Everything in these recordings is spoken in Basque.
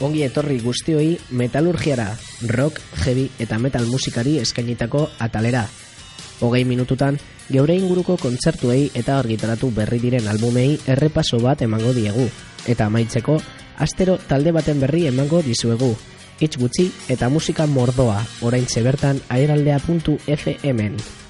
ongi etorri guztioi metalurgiara, rock, heavy eta metal musikari eskainitako atalera. Hogei minututan, geure inguruko kontzertuei eta argitaratu berri diren albumei errepaso bat emango diegu. Eta amaitzeko, astero talde baten berri emango dizuegu. Itz gutxi eta musika mordoa, orain zebertan aeraldea.fm-en.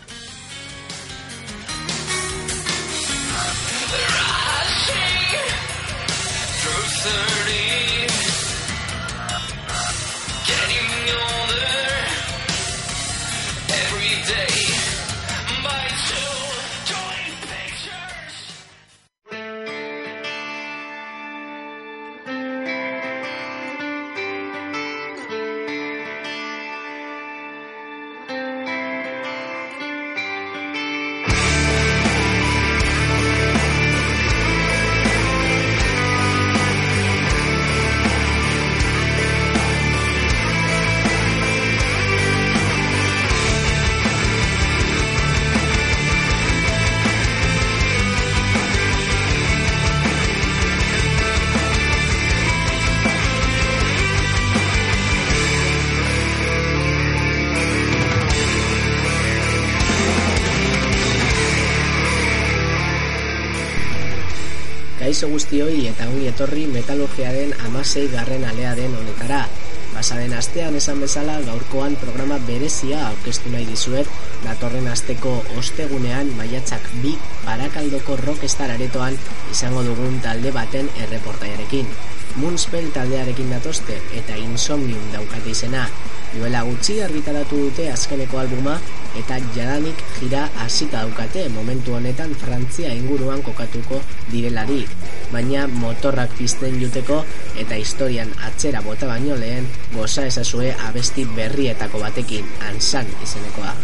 eta ongi etorri metalurgiaren amasei garren alea den honetara. Pasaden astean esan bezala gaurkoan programa berezia aurkeztu nahi dizuet, datorren asteko ostegunean maiatzak bi parakaldoko rockstar aretoan izango dugun talde baten erreportaiarekin. Moonspell taldearekin datoste eta Insomnium daukate izena. Duela gutxi argitaratu dute azkeneko albuma eta jadanik jira hasita daukate momentu honetan Frantzia inguruan kokatuko direlari. Baina motorrak pizten juteko eta historian atzera bota baino lehen goza ezazue abesti berrietako batekin ansan izenekoa.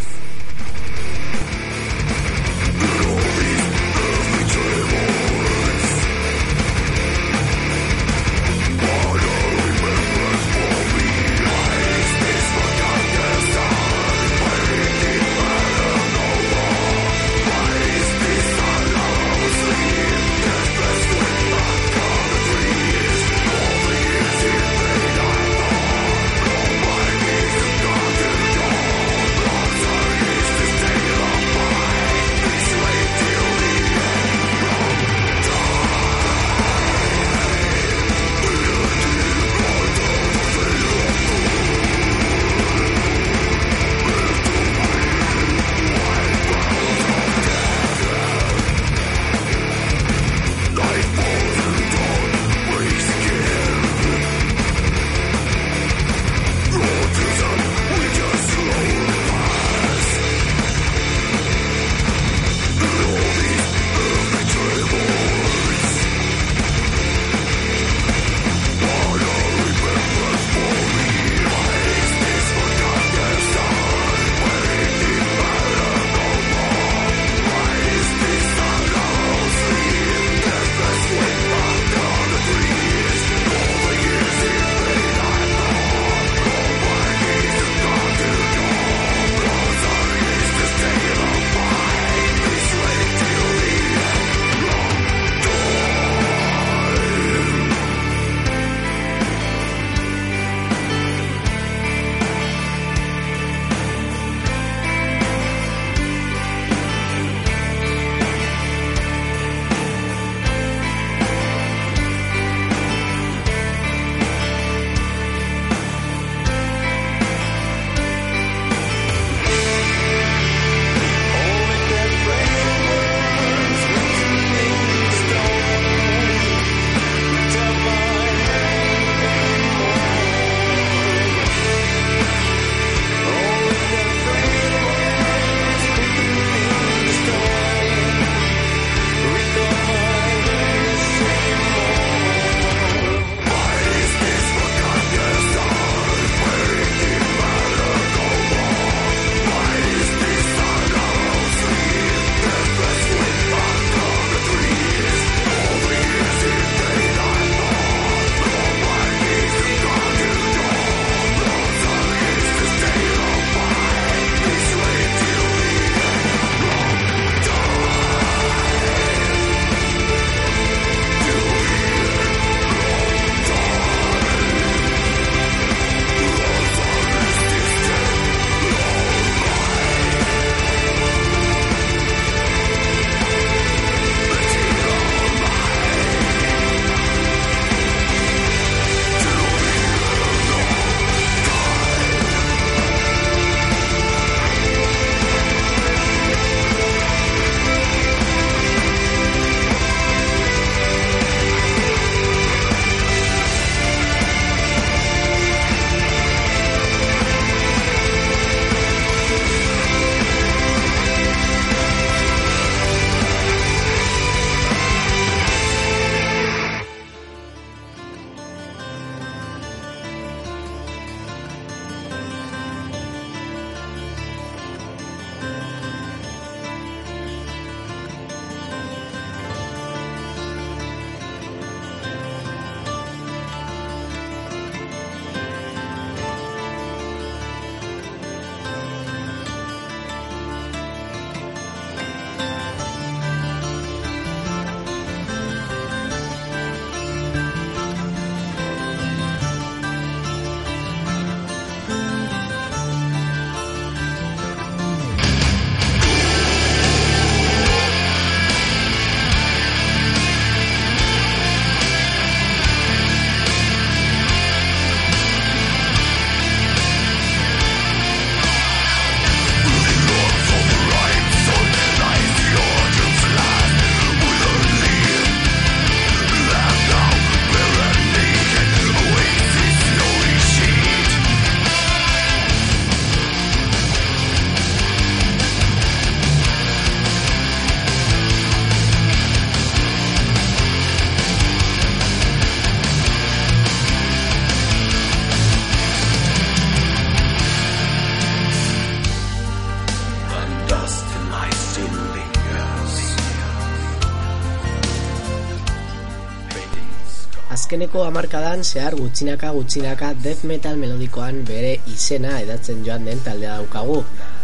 Azkeneko hamarkadan zehar gutxinaka gutxinaka death metal melodikoan bere izena edatzen joan den taldea daukagu.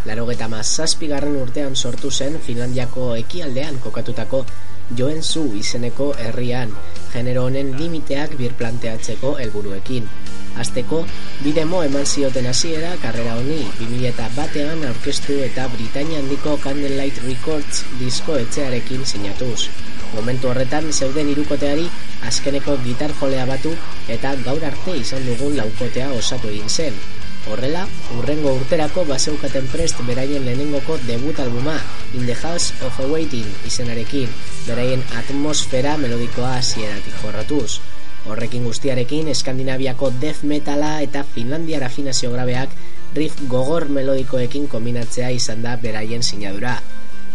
Laro geta garren urtean sortu zen Finlandiako ekialdean kokatutako joen zu izeneko herrian, genero honen limiteak birplanteatzeko helburuekin. Azteko, bidemo eman zioten hasiera karrera honi 2000 batean aurkeztu eta Britania handiko Candlelight Records disko etxearekin sinatuz. Momentu horretan zeuden irukoteari azkeneko gitar jolea batu eta gaur arte izan dugun laukotea osatu egin zen. Horrela, urrengo urterako baseukaten prest beraien lehenengoko debut albuma In the House of Awaiting izenarekin, beraien atmosfera melodikoa hasieratik jorratuz. Horrekin guztiarekin, Eskandinaviako death metala eta Finlandia rafinazio grabeak riff gogor melodikoekin kombinatzea izan da beraien sinadura.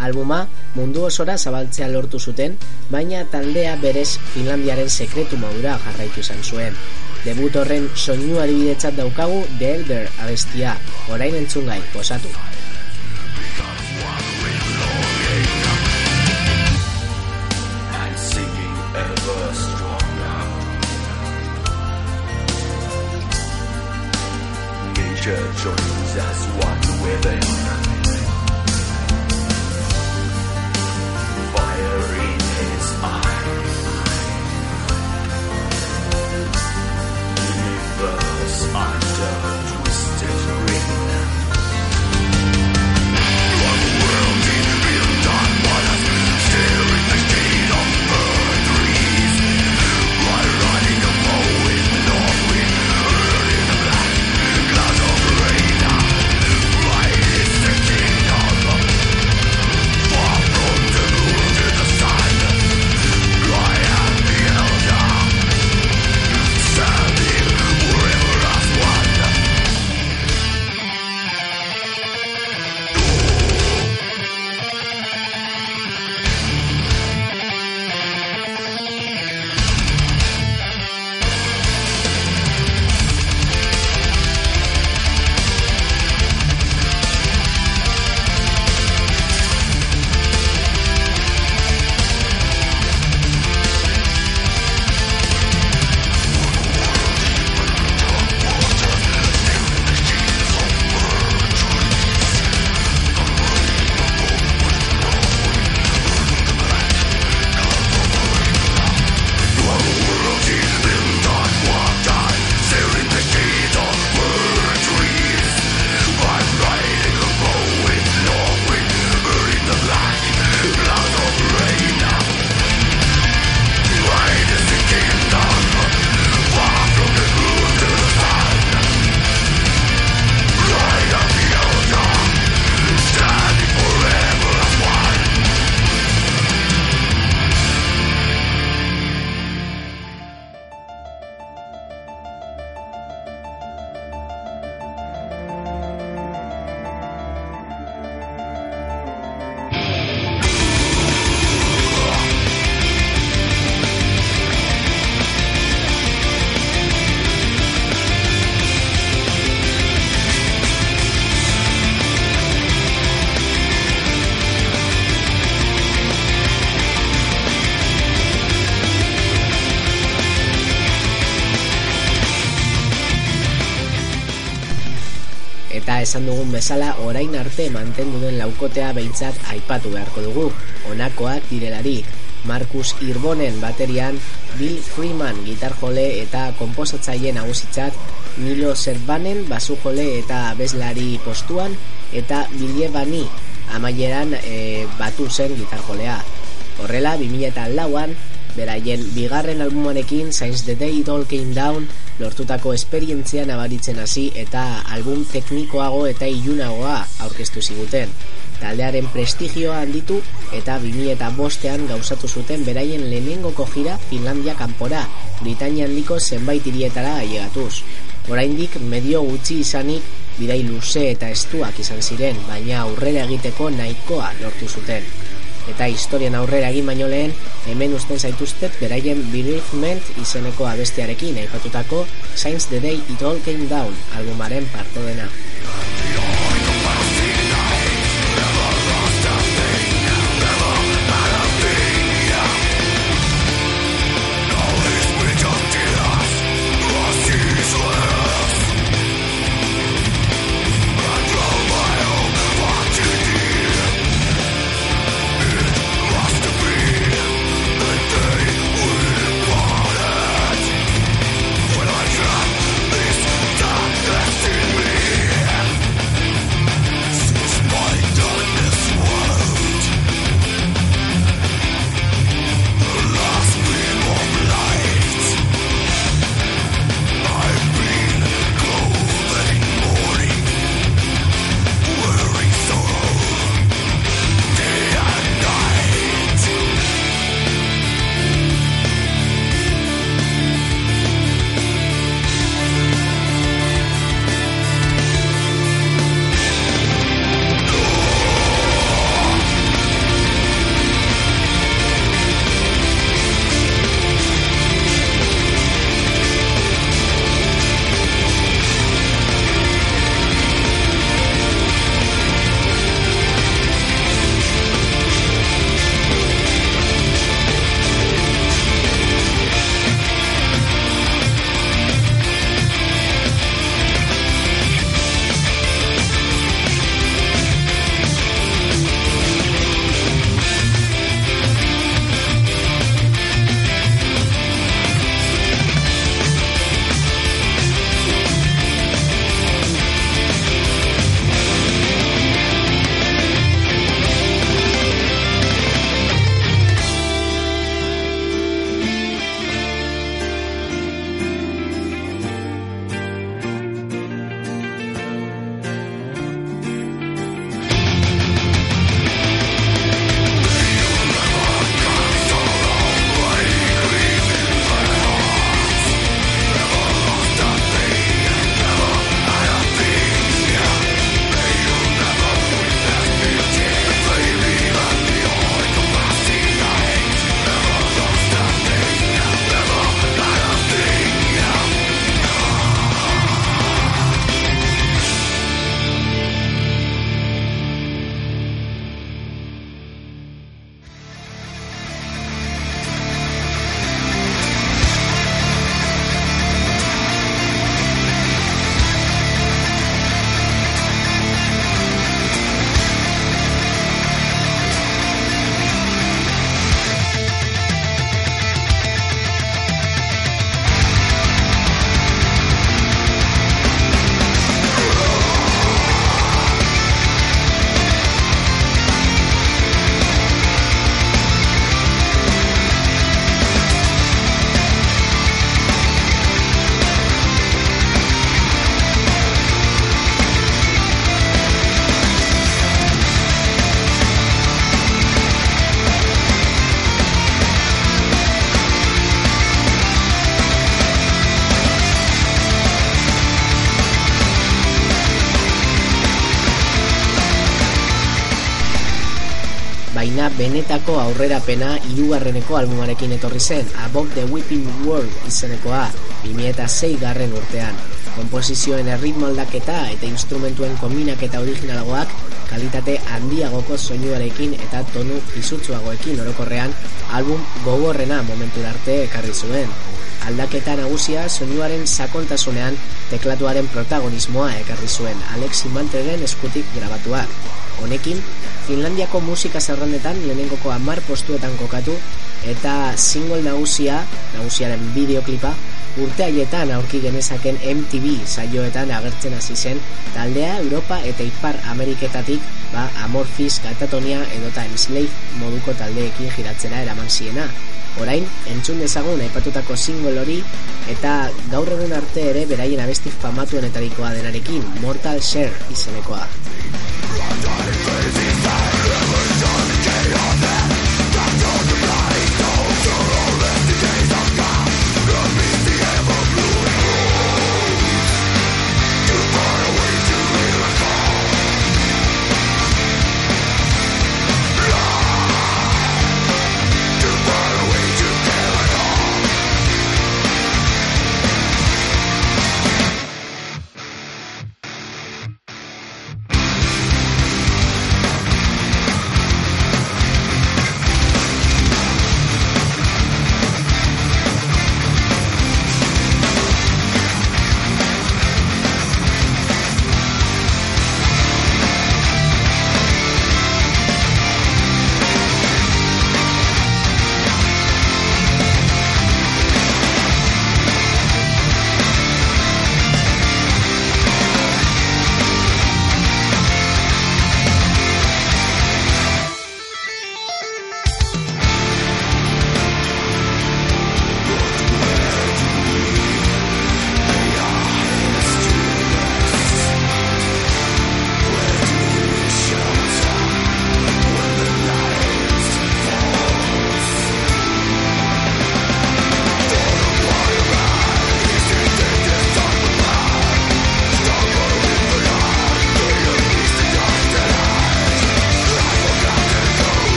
Albuma mundu osora zabaltzea lortu zuten, baina taldea berez Finlandiaren sekretu modura jarraitu izan zuen. Debut horren soinu adibidetzat daukagu The Elder abestia, orain entzungai, posatu. Esan dugun bezala orain arte mantendu den laukotea behintzat aipatu beharko dugu. Honakoak direlarik, Markus Irbonen baterian, Bill Freeman gitarjole eta komposatzaile nagusitzat, Milo Zerbanen basujole eta bezlari postuan, eta Billie Bani amaieran e, batu zen gitarjolea. Horrela, 2000 lauan, beraien bigarren albumarekin Science the Day It All Came Down lortutako esperientzia nabaritzen hasi eta album teknikoago eta ilunagoa aurkeztu ziguten. Taldearen prestigioa handitu eta 2000 eta bostean gauzatu zuten beraien lehenengoko jira Finlandia kanpora, Britania handiko zenbait irietara aiegatuz. Oraindik medio gutxi izanik bidai luze eta estuak izan ziren, baina aurrera egiteko nahikoa lortu zuten eta historian aurrera egin baino lehen, hemen usten zaituztet beraien Bereavement izeneko abestiarekin aipatutako Science the Day It All Came Down albumaren parte dena. Benetako aurrerapena irugarreneko albumarekin etorri zen, Above the Whipping World izenekoa, 2006 garren urtean. Komposizioen erritmo aldaketa eta instrumentuen kombinaketa originalagoak kalitate handiagoko soinuarekin eta tonu izutsuagoekin orokorrean album gogorrena momentu arte ekarri zuen. Aldaketa nagusia soinuaren sakontasunean teklatuaren protagonismoa ekarri zuen Alexi Mantegen eskutik grabatuak. Honekin, Finlandiako musika zerrendetan lehenengoko amar postuetan kokatu eta single nagusia, nagusiaren bideoklipa, urte haietan aurki genezaken MTV saioetan agertzen hasi zen taldea Europa eta Ipar Ameriketatik ba Amorphis, Katatonia edota Enslave moduko taldeekin giratzera eraman ziena. Orain, entzun dezagun aipatutako single hori eta gaur egun arte ere beraien abestik famatuenetarikoa denarekin Mortal Share izenekoa.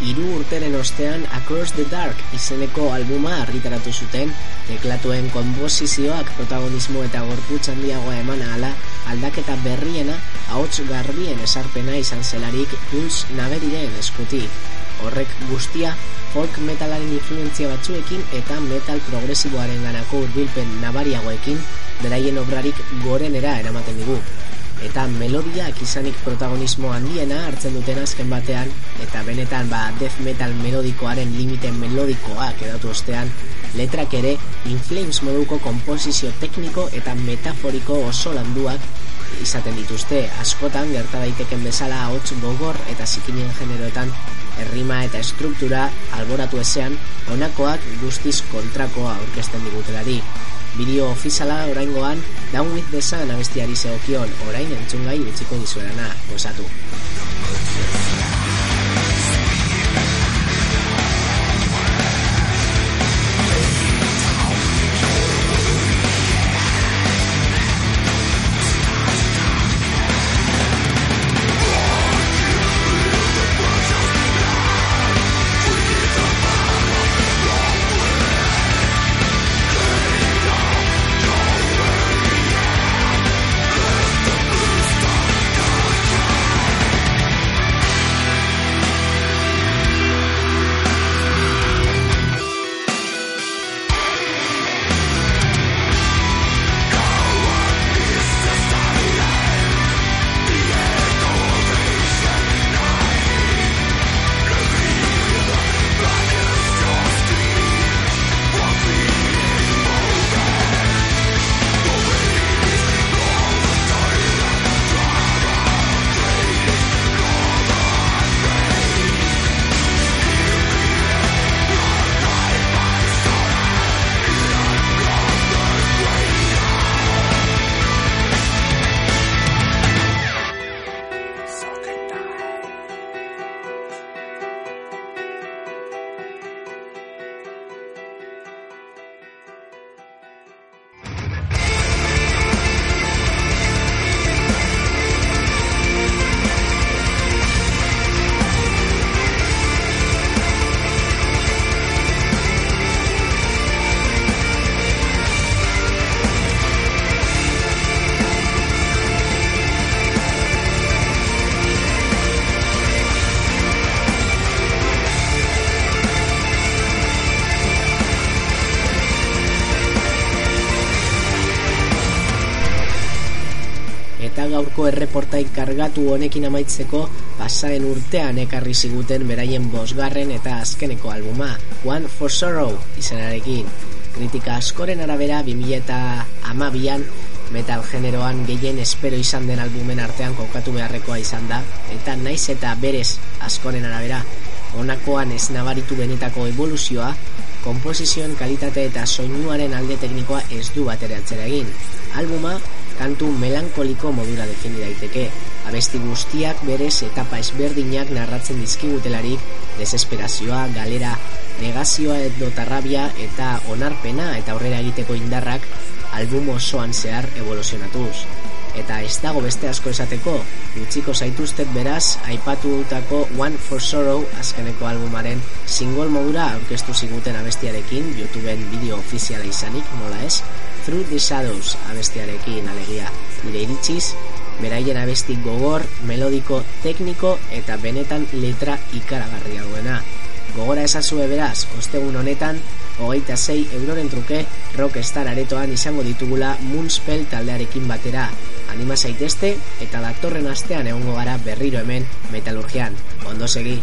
Hiru urteren ostean Across the Dark izeneko albuma argitaratu zuten, teklatuen konposizioak protagonismo eta gorputz handiagoa eman ahala, aldaketa berriena, ahots garbien esarpena izan zelarik Jules Naberiren eskutik. Horrek guztia, folk metalaren influentzia batzuekin eta metal progresiboaren ganako urbilpen nabariagoekin, beraien obrarik gorenera eramaten digu eta melodiak izanik protagonismo handiena hartzen duten azken batean eta benetan ba death metal melodikoaren limite melodikoak edatu ostean letrak ere inflames moduko komposizio tekniko eta metaforiko oso landuak izaten dituzte. Askotan gerta daiteken bezala ahots gogor eta zikinen generoetan errima eta estruktura alboratu ezean honakoak guztiz kontrakoa aurkezten digutelari bideo ofiziala oraingoan Down with the Sun abestiari zegokion orain entzungai utziko dizuerana, gozatu. Gaurko erreportai kargatu honekin amaitzeko pasaren urtean ekarri ziguten beraien bosgarren eta azkeneko albuma One for Sorrow izenarekin kritika askoren arabera 2000 eta amabian metal generoan gehien espero izan den albumen artean kokatu beharrekoa izan da eta naiz eta berez askoren arabera honakoan ez nabaritu benetako evoluzioa komposizioen kalitate eta soinuaren alde teknikoa ez du batera atzera egin. Albuma kantu melankoliko modura defini daiteke. Abesti guztiak berez etapa ezberdinak narratzen dizkigutelarik desesperazioa, galera, negazioa edo tarrabia eta onarpena eta aurrera egiteko indarrak album osoan zehar evoluzionatuz. Eta ez dago beste asko esateko, utziko zaituztet beraz, aipatu dutako One for Sorrow azkeneko albumaren single modura aurkeztu ziguten abestiarekin, YouTubeen bideo ofiziala izanik, nola ez, Through the Shadows abestiarekin alegia. Nire iritziz, beraien abesti gogor, melodiko, tekniko eta benetan letra ikaragarria duena. Gogora esazue beraz, ostegun honetan, hogeita zei euroren truke, rockstar aretoan izango ditugula Moonspell taldearekin batera. Anima zaitezte eta datorren astean egongo gara berriro hemen metalurgian. Ondo segi!